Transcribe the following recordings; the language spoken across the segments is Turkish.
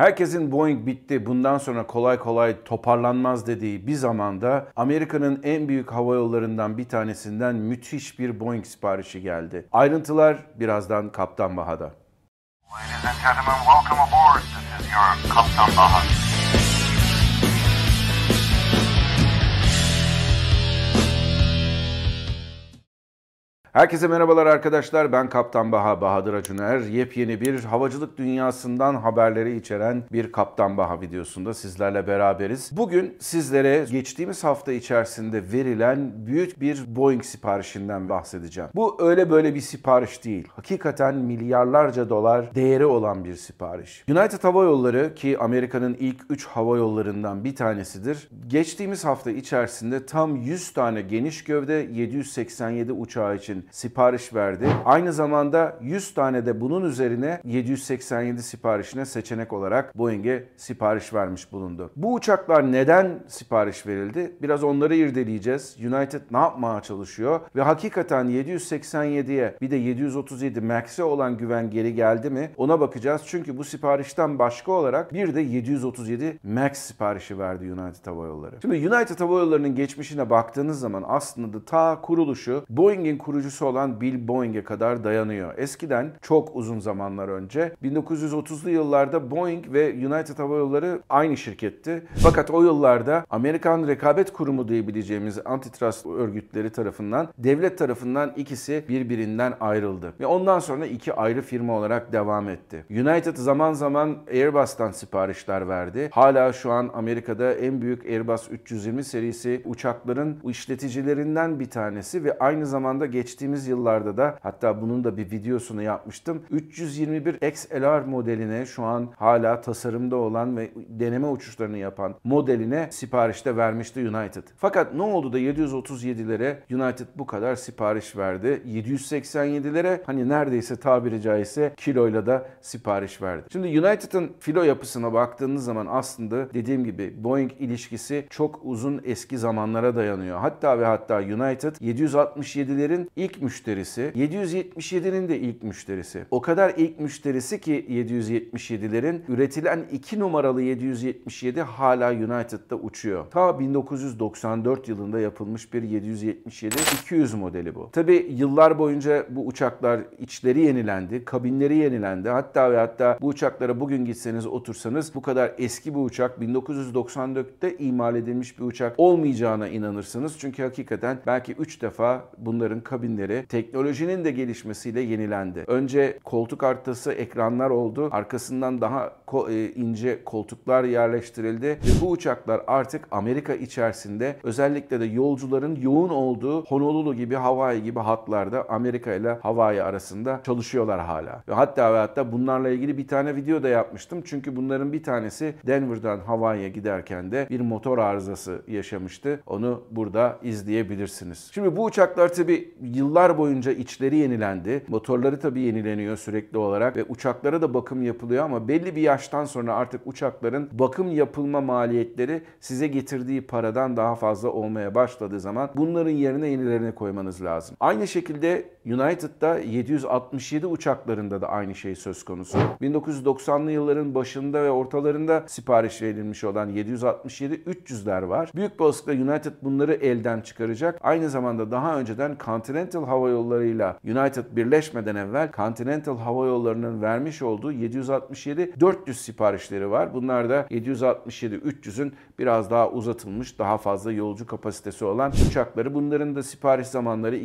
Herkesin Boeing bitti bundan sonra kolay kolay toparlanmaz dediği bir zamanda Amerika'nın en büyük hava yollarından bir tanesinden müthiş bir Boeing siparişi geldi. Ayrıntılar birazdan Kaptan Baha'da. Ladies and gentlemen, welcome aboard. This is your Kaptan Baha. Herkese merhabalar arkadaşlar. Ben Kaptan Baha Bahadır Acuner. Yepyeni bir havacılık dünyasından haberleri içeren bir Kaptan Baha videosunda sizlerle beraberiz. Bugün sizlere geçtiğimiz hafta içerisinde verilen büyük bir Boeing siparişinden bahsedeceğim. Bu öyle böyle bir sipariş değil. Hakikaten milyarlarca dolar değeri olan bir sipariş. United Hava Yolları ki Amerika'nın ilk 3 hava yollarından bir tanesidir. Geçtiğimiz hafta içerisinde tam 100 tane geniş gövde 787 uçağı için sipariş verdi. Aynı zamanda 100 tane de bunun üzerine 787 siparişine seçenek olarak Boeing'e sipariş vermiş bulundu. Bu uçaklar neden sipariş verildi? Biraz onları irdeleyeceğiz. United ne yapmaya çalışıyor? Ve hakikaten 787'ye bir de 737 Max'e olan güven geri geldi mi? Ona bakacağız. Çünkü bu siparişten başka olarak bir de 737 Max siparişi verdi United Hava Yolları. Şimdi United Hava Yolları'nın geçmişine baktığınız zaman aslında ta kuruluşu Boeing'in kurucusu olan Bill Boeing'e kadar dayanıyor. Eskiden çok uzun zamanlar önce 1930'lu yıllarda Boeing ve United Hava Yolları aynı şirketti. Fakat o yıllarda Amerikan Rekabet Kurumu diyebileceğimiz antitrust örgütleri tarafından devlet tarafından ikisi birbirinden ayrıldı. Ve ondan sonra iki ayrı firma olarak devam etti. United zaman zaman Airbus'tan siparişler verdi. Hala şu an Amerika'da en büyük Airbus 320 serisi uçakların işleticilerinden bir tanesi ve aynı zamanda geçtiğimiz yıllarda da hatta bunun da bir videosunu yapmıştım. 321 XLR modeline şu an hala tasarımda olan ve deneme uçuşlarını yapan modeline siparişte vermişti United. Fakat ne oldu da 737'lere United bu kadar sipariş verdi. 787'lere hani neredeyse tabiri caizse kiloyla da sipariş verdi. Şimdi United'ın filo yapısına baktığınız zaman aslında dediğim gibi Boeing ilişkisi çok uzun eski zamanlara dayanıyor. Hatta ve hatta United 767'lerin ilk müşterisi, 777'nin de ilk müşterisi. O kadar ilk müşterisi ki 777'lerin üretilen 2 numaralı 777 hala United'da uçuyor. Ta 1994 yılında yapılmış bir 777-200 modeli bu. Tabi yıllar boyunca bu uçaklar içleri yenilendi, kabinleri yenilendi. Hatta ve hatta bu uçaklara bugün gitseniz otursanız bu kadar eski bir uçak 1994'te imal edilmiş bir uçak olmayacağına inanırsınız. Çünkü hakikaten belki 3 defa bunların kabinleri teknolojinin de gelişmesiyle yenilendi. Önce koltuk artısı ekranlar oldu. Arkasından daha e, ince koltuklar yerleştirildi ve bu uçaklar artık Amerika içerisinde özellikle de yolcuların yoğun olduğu Honolulu gibi Hawaii gibi hatlarda Amerika ile Hawaii arasında çalışıyorlar hala. Ve hatta ve hatta bunlarla ilgili bir tane video da yapmıştım. Çünkü bunların bir tanesi Denver'dan Hawaii'ye giderken de bir motor arızası yaşamıştı. Onu burada izleyebilirsiniz. Şimdi bu uçaklar tabi yıllar boyunca içleri yenilendi. Motorları tabii yenileniyor sürekli olarak ve uçaklara da bakım yapılıyor ama belli bir yaştan sonra artık uçakların bakım yapılma maliyetleri size getirdiği paradan daha fazla olmaya başladığı zaman bunların yerine yenilerini koymanız lazım. Aynı şekilde United'da 767 uçaklarında da aynı şey söz konusu. 1990'lı yılların başında ve ortalarında sipariş verilmiş olan 767 300'ler var. Büyük olasılıkla United bunları elden çıkaracak. Aynı zamanda daha önceden Continental Hava Yolları'yla United birleşmeden evvel Continental Hava Yolları'nın vermiş olduğu 767 400 siparişleri var. Bunlar da 767 300'ün biraz daha uzatılmış, daha fazla yolcu kapasitesi olan uçakları. Bunların da sipariş zamanları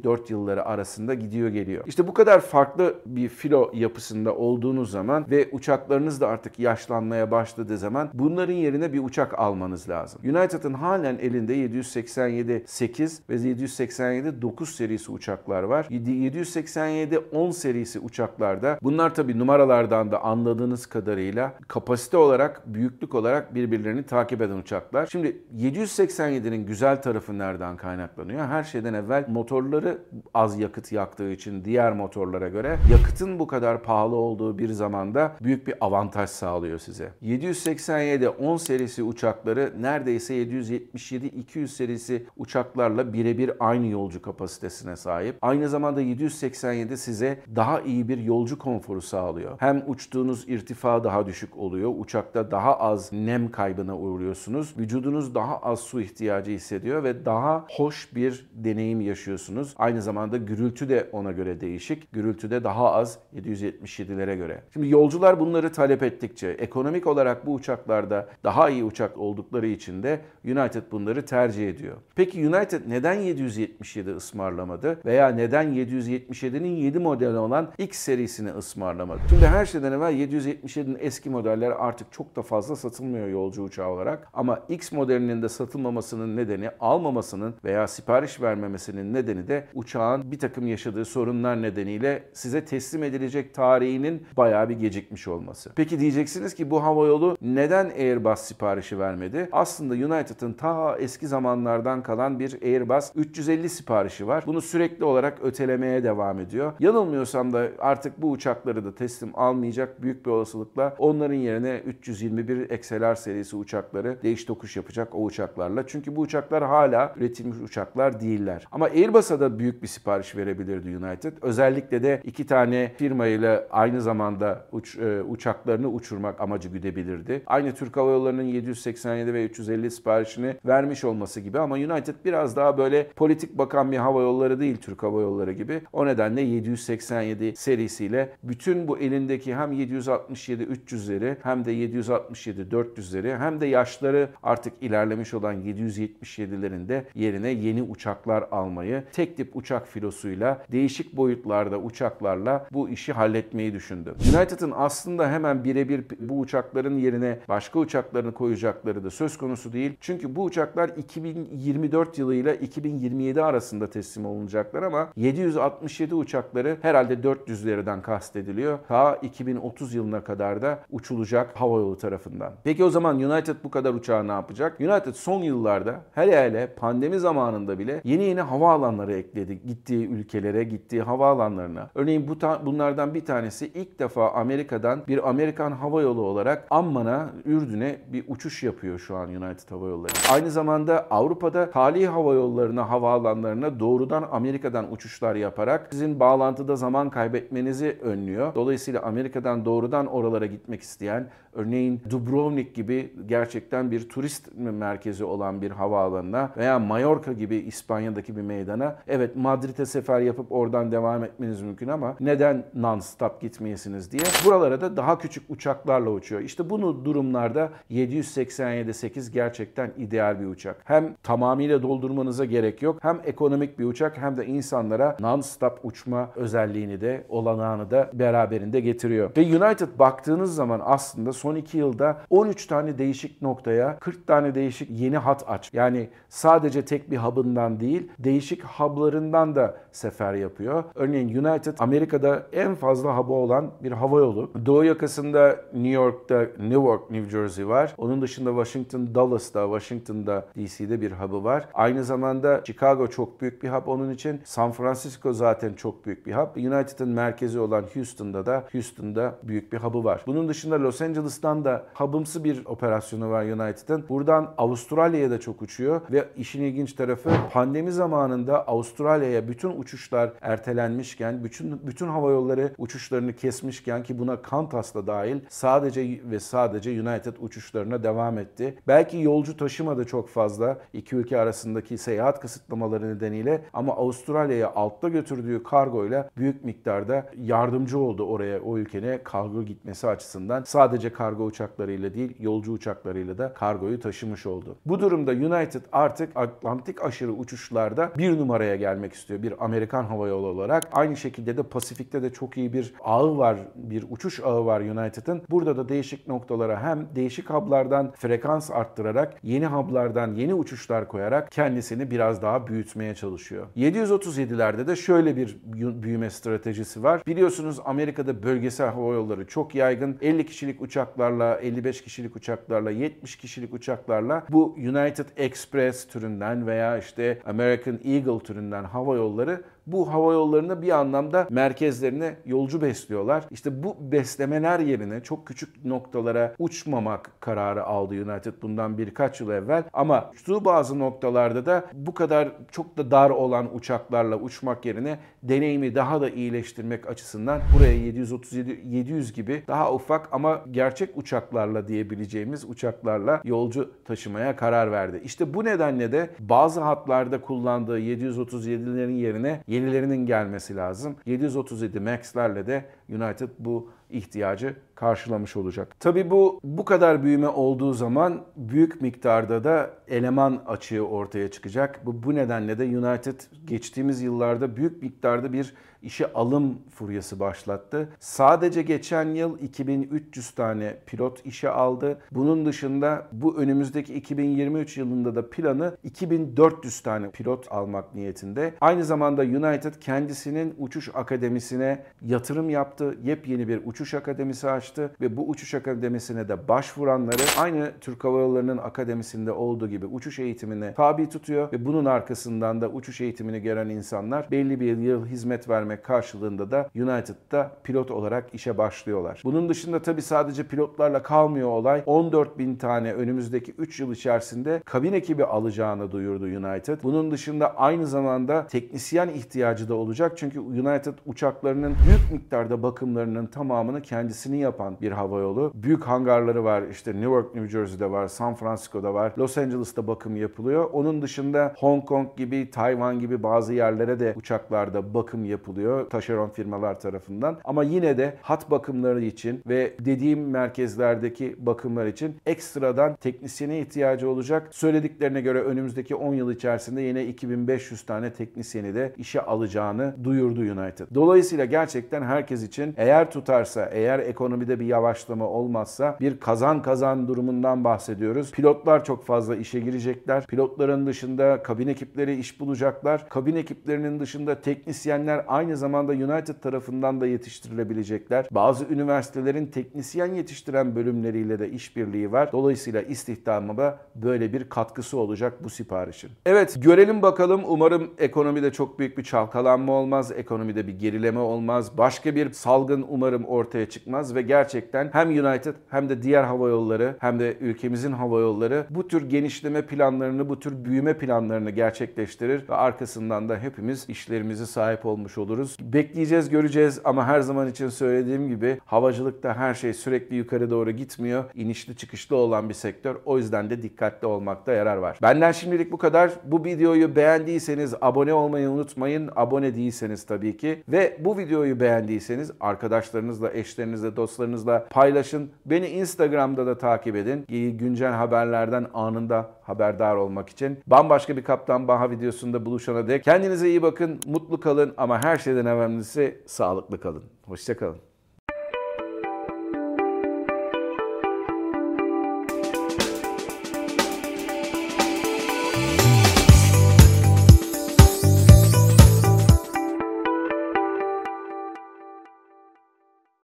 2002-2004 yılları arasında gidiyor geliyor. İşte bu kadar farklı bir filo yapısında olduğunuz zaman ve uçaklarınız da artık yaşlanmaya başladığı zaman bunların yerine bir uçak almanız lazım. United'ın halen elinde 787 8 ve 787 9 serisi uçaklar var. 787 10 serisi uçaklarda bunlar tabi numaralardan da anladığınız kadarıyla kapasite olarak, büyüklük olarak birbirlerini takip eden uçaklar. Şimdi 787'nin güzel tarafı nereden kaynaklanıyor? Her şeyden evvel motorları motorları az yakıt yaktığı için diğer motorlara göre yakıtın bu kadar pahalı olduğu bir zamanda büyük bir avantaj sağlıyor size. 787 10 serisi uçakları neredeyse 777-200 serisi uçaklarla birebir aynı yolcu kapasitesine sahip. Aynı zamanda 787 size daha iyi bir yolcu konforu sağlıyor. Hem uçtuğunuz irtifa daha düşük oluyor. Uçakta daha az nem kaybına uğruyorsunuz. Vücudunuz daha az su ihtiyacı hissediyor ve daha hoş bir deneyim yaşıyorsunuz. Aynı zamanda gürültü de ona göre değişik. Gürültü de daha az 777'lere göre. Şimdi yolcular bunları talep ettikçe ekonomik olarak bu uçaklarda daha iyi uçak oldukları için de United bunları tercih ediyor. Peki United neden 777 ısmarlamadı veya neden 777'nin 7 modeli olan X serisini ısmarlamadı? Şimdi her şeyden evvel 777'nin eski modelleri artık çok da fazla satılmıyor yolcu uçağı olarak ama X modelinin de satılmamasının nedeni almamasının veya sipariş vermemesinin nedeni de uçağın bir takım yaşadığı sorunlar nedeniyle size teslim edilecek tarihinin bayağı bir gecikmiş olması. Peki diyeceksiniz ki bu havayolu neden Airbus siparişi vermedi? Aslında United'ın ta eski zamanlardan kalan bir Airbus 350 siparişi var. Bunu sürekli olarak ötelemeye devam ediyor. Yanılmıyorsam da artık bu uçakları da teslim almayacak büyük bir olasılıkla onların yerine 321 XLR serisi uçakları değiş tokuş yapacak o uçaklarla. Çünkü bu uçaklar hala üretilmiş uçaklar değiller. Ama Airbus'a da büyük bir sipariş verebilirdi United. Özellikle de iki tane firmayla aynı zamanda uç, e, uçaklarını uçurmak amacı güdebilirdi. Aynı Türk Hava Yolları'nın 787 ve 350 siparişini vermiş olması gibi ama United biraz daha böyle politik bakan bir hava yolları değil Türk Hava Yolları gibi. O nedenle 787 serisiyle bütün bu elindeki hem 767 300'leri hem de 767 400'leri hem de yaşları artık ilerlemiş olan 777'lerin de yerine yeni uçaklar almayı tek tip uçak filosuyla değişik boyutlarda uçaklarla bu işi halletmeyi düşündü. United'ın aslında hemen birebir bu uçakların yerine başka uçaklarını koyacakları da söz konusu değil. Çünkü bu uçaklar 2024 yılıyla 2027 arasında teslim olunacaklar ama 767 uçakları herhalde 400'lerden kastediliyor. Ta 2030 yılına kadar da uçulacak havayolu tarafından. Peki o zaman United bu kadar uçağı ne yapacak? United son yıllarda hele hele pandemi zamanında bile yeni yeni havaalanları ekledi. Gittiği ülkelere, gittiği havaalanlarına. Örneğin bu ta- bunlardan bir tanesi ilk defa Amerika'dan bir Amerikan hava yolu olarak Amman'a, Ürdün'e bir uçuş yapıyor şu an United Hava Yolları. Aynı zamanda Avrupa'da tali hava yollarına, havaalanlarına doğrudan Amerika'dan uçuşlar yaparak sizin bağlantıda zaman kaybetmenizi önlüyor. Dolayısıyla Amerika'dan doğrudan oralara gitmek isteyen, örneğin Dubrovnik gibi gerçekten bir turist merkezi olan bir havaalanına veya Mallorca gibi İspanya'daki bir meydana evet Madrid'e sefer yapıp oradan devam etmeniz mümkün ama neden non-stop gitmeyesiniz diye buralara da daha küçük uçaklarla uçuyor. İşte bunu durumlarda 787-8 gerçekten ideal bir uçak. Hem tamamıyla doldurmanıza gerek yok hem ekonomik bir uçak hem de insanlara non-stop uçma özelliğini de olanağını da beraberinde getiriyor. Ve United baktığınız zaman aslında son 2 yılda 13 tane değişik noktaya 40 tane değişik yeni hat aç. Yani sadece tek bir hub'ından değil değişik hub'larından da sefer yapıyor. Örneğin United Amerika'da en fazla hub'ı olan bir hava yolu. Doğu yakasında New York'ta Newark, New Jersey var. Onun dışında Washington, Dallas'ta, Washington'da DC'de bir hub'ı var. Aynı zamanda Chicago çok büyük bir hub onun için. San Francisco zaten çok büyük bir hub. United'ın merkezi olan Houston'da da Houston'da büyük bir hub'ı var. Bunun dışında Los Angeles'tan da hub'ımsı bir operasyonu var United'ın. Buradan Avustralya'ya da çok uçuyor ve işin ilginç tarafı pandemi zamanında Avustralya'ya bütün uçuşlar ertelenmişken, bütün bütün hava yolları uçuşlarını kesmişken ki buna Qantas da dahil sadece ve sadece United uçuşlarına devam etti. Belki yolcu taşıma da çok fazla iki ülke arasındaki seyahat kısıtlamaları nedeniyle ama Avustralya'ya altta götürdüğü kargoyla büyük miktarda yardımcı oldu oraya o ülkene kargo gitmesi açısından. Sadece kargo uçaklarıyla değil yolcu uçaklarıyla da kargoyu taşımış oldu. Bu durumda United artık Atlantik aşırı uçuşlarda bir numaraya gelmek istiyor bir Amerikan hava yolu olarak. Aynı şekilde de Pasifik'te de çok iyi bir ağı var, bir uçuş ağı var United'ın. Burada da değişik noktalara hem değişik hub'lardan frekans arttırarak yeni hub'lardan yeni uçuşlar koyarak kendisini biraz daha büyütmeye çalışıyor. 737'lerde de şöyle bir büyüme stratejisi var. Biliyorsunuz Amerika'da bölgesel hava yolları çok yaygın. 50 kişilik uçaklarla, 55 kişilik uçaklarla, 70 kişilik uçaklarla bu United Express türünden veya işte American Eagle türünden hava yolları bu hava yollarını bir anlamda merkezlerine yolcu besliyorlar. İşte bu beslemeler yerine çok küçük noktalara uçmamak kararı aldı United bundan birkaç yıl evvel. Ama uçtuğu bazı noktalarda da bu kadar çok da dar olan uçaklarla uçmak yerine deneyimi daha da iyileştirmek açısından buraya 737 700 gibi daha ufak ama gerçek uçaklarla diyebileceğimiz uçaklarla yolcu taşımaya karar verdi. İşte bu nedenle de bazı hatlarda kullandığı 737'lerin yerine yenilerinin gelmesi lazım. 737 Max'lerle de United bu ihtiyacı karşılamış olacak. Tabii bu bu kadar büyüme olduğu zaman büyük miktarda da eleman açığı ortaya çıkacak. Bu, bu nedenle de United geçtiğimiz yıllarda büyük miktarda bir işe alım furyası başlattı. Sadece geçen yıl 2300 tane pilot işe aldı. Bunun dışında bu önümüzdeki 2023 yılında da planı 2400 tane pilot almak niyetinde. Aynı zamanda United kendisinin uçuş akademisine yatırım yaptı. Yepyeni bir uçuş akademisi açtı ve bu uçuş akademisine de başvuranları aynı Türk Hava Yolları'nın akademisinde olduğu gibi uçuş eğitimine tabi tutuyor ve bunun arkasından da uçuş eğitimini gören insanlar belli bir yıl hizmet vermek karşılığında da United'da pilot olarak işe başlıyorlar. Bunun dışında tabi sadece pilotlarla kalmıyor olay. 14 bin tane önümüzdeki 3 yıl içerisinde kabin ekibi alacağını duyurdu United. Bunun dışında aynı zamanda teknisyen ihtiyacı da olacak. Çünkü United uçaklarının büyük miktarda bakımlarının tamamını kendisini yapan bir hava yolu. Büyük hangarları var. İşte Newark, New Jersey'de var, San Francisco'da var, Los Angeles'ta bakım yapılıyor. Onun dışında Hong Kong gibi, Tayvan gibi bazı yerlere de uçaklarda bakım yapılıyor taşeron firmalar tarafından. Ama yine de hat bakımları için ve dediğim merkezlerdeki bakımlar için ekstradan teknisyene ihtiyacı olacak. Söylediklerine göre önümüzdeki 10 yıl içerisinde yine 2500 tane teknisyeni de işe alacağını duyurdu United. Dolayısıyla gerçekten herkes için eğer tutarsa, eğer ekonomide bir yavaşlama olmazsa bir kazan kazan durumundan bahsediyoruz. Pilotlar çok fazla işe girecekler. Pilotların dışında kabin ekipleri iş bulacaklar. Kabin ekiplerinin dışında teknisyenler aynı zamanda United tarafından da yetiştirilebilecekler. Bazı üniversitelerin teknisyen yetiştiren bölümleriyle de işbirliği var. Dolayısıyla istihdamına böyle bir katkısı olacak bu siparişin. Evet görelim bakalım. Umarım ekonomide çok büyük bir çalkalanma olmaz. Ekonomide bir gerileme olmaz. Başka bir salgın umarım ortaya çıkmaz ve gerçekten hem United hem de diğer hava yolları hem de ülkemizin hava yolları bu tür genişleme planlarını, bu tür büyüme planlarını gerçekleştirir ve arkasından da hepimiz işlerimizi sahip olmuş oluruz. Bekleyeceğiz, göreceğiz ama her zaman için söylediğim gibi havacılıkta her şey sürekli yukarı doğru gitmiyor. İnişli çıkışlı olan bir sektör. O yüzden de dikkatli olmakta yarar var. Benden şimdilik bu kadar. Bu videoyu beğendiyseniz abone olmayı unutmayın. Abone değilseniz tabii ki. Ve bu videoyu beğendiyseniz arkadaşlarınızla, eşlerinizle, dostlarınızla paylaşın. Beni Instagram'da da takip edin. Güncel haberlerden anında haberdar olmak için. Bambaşka bir Kaptan Baha videosunda buluşana dek kendinize iyi bakın, mutlu kalın ama her şeyden önemlisi sağlıklı kalın. Hoşçakalın.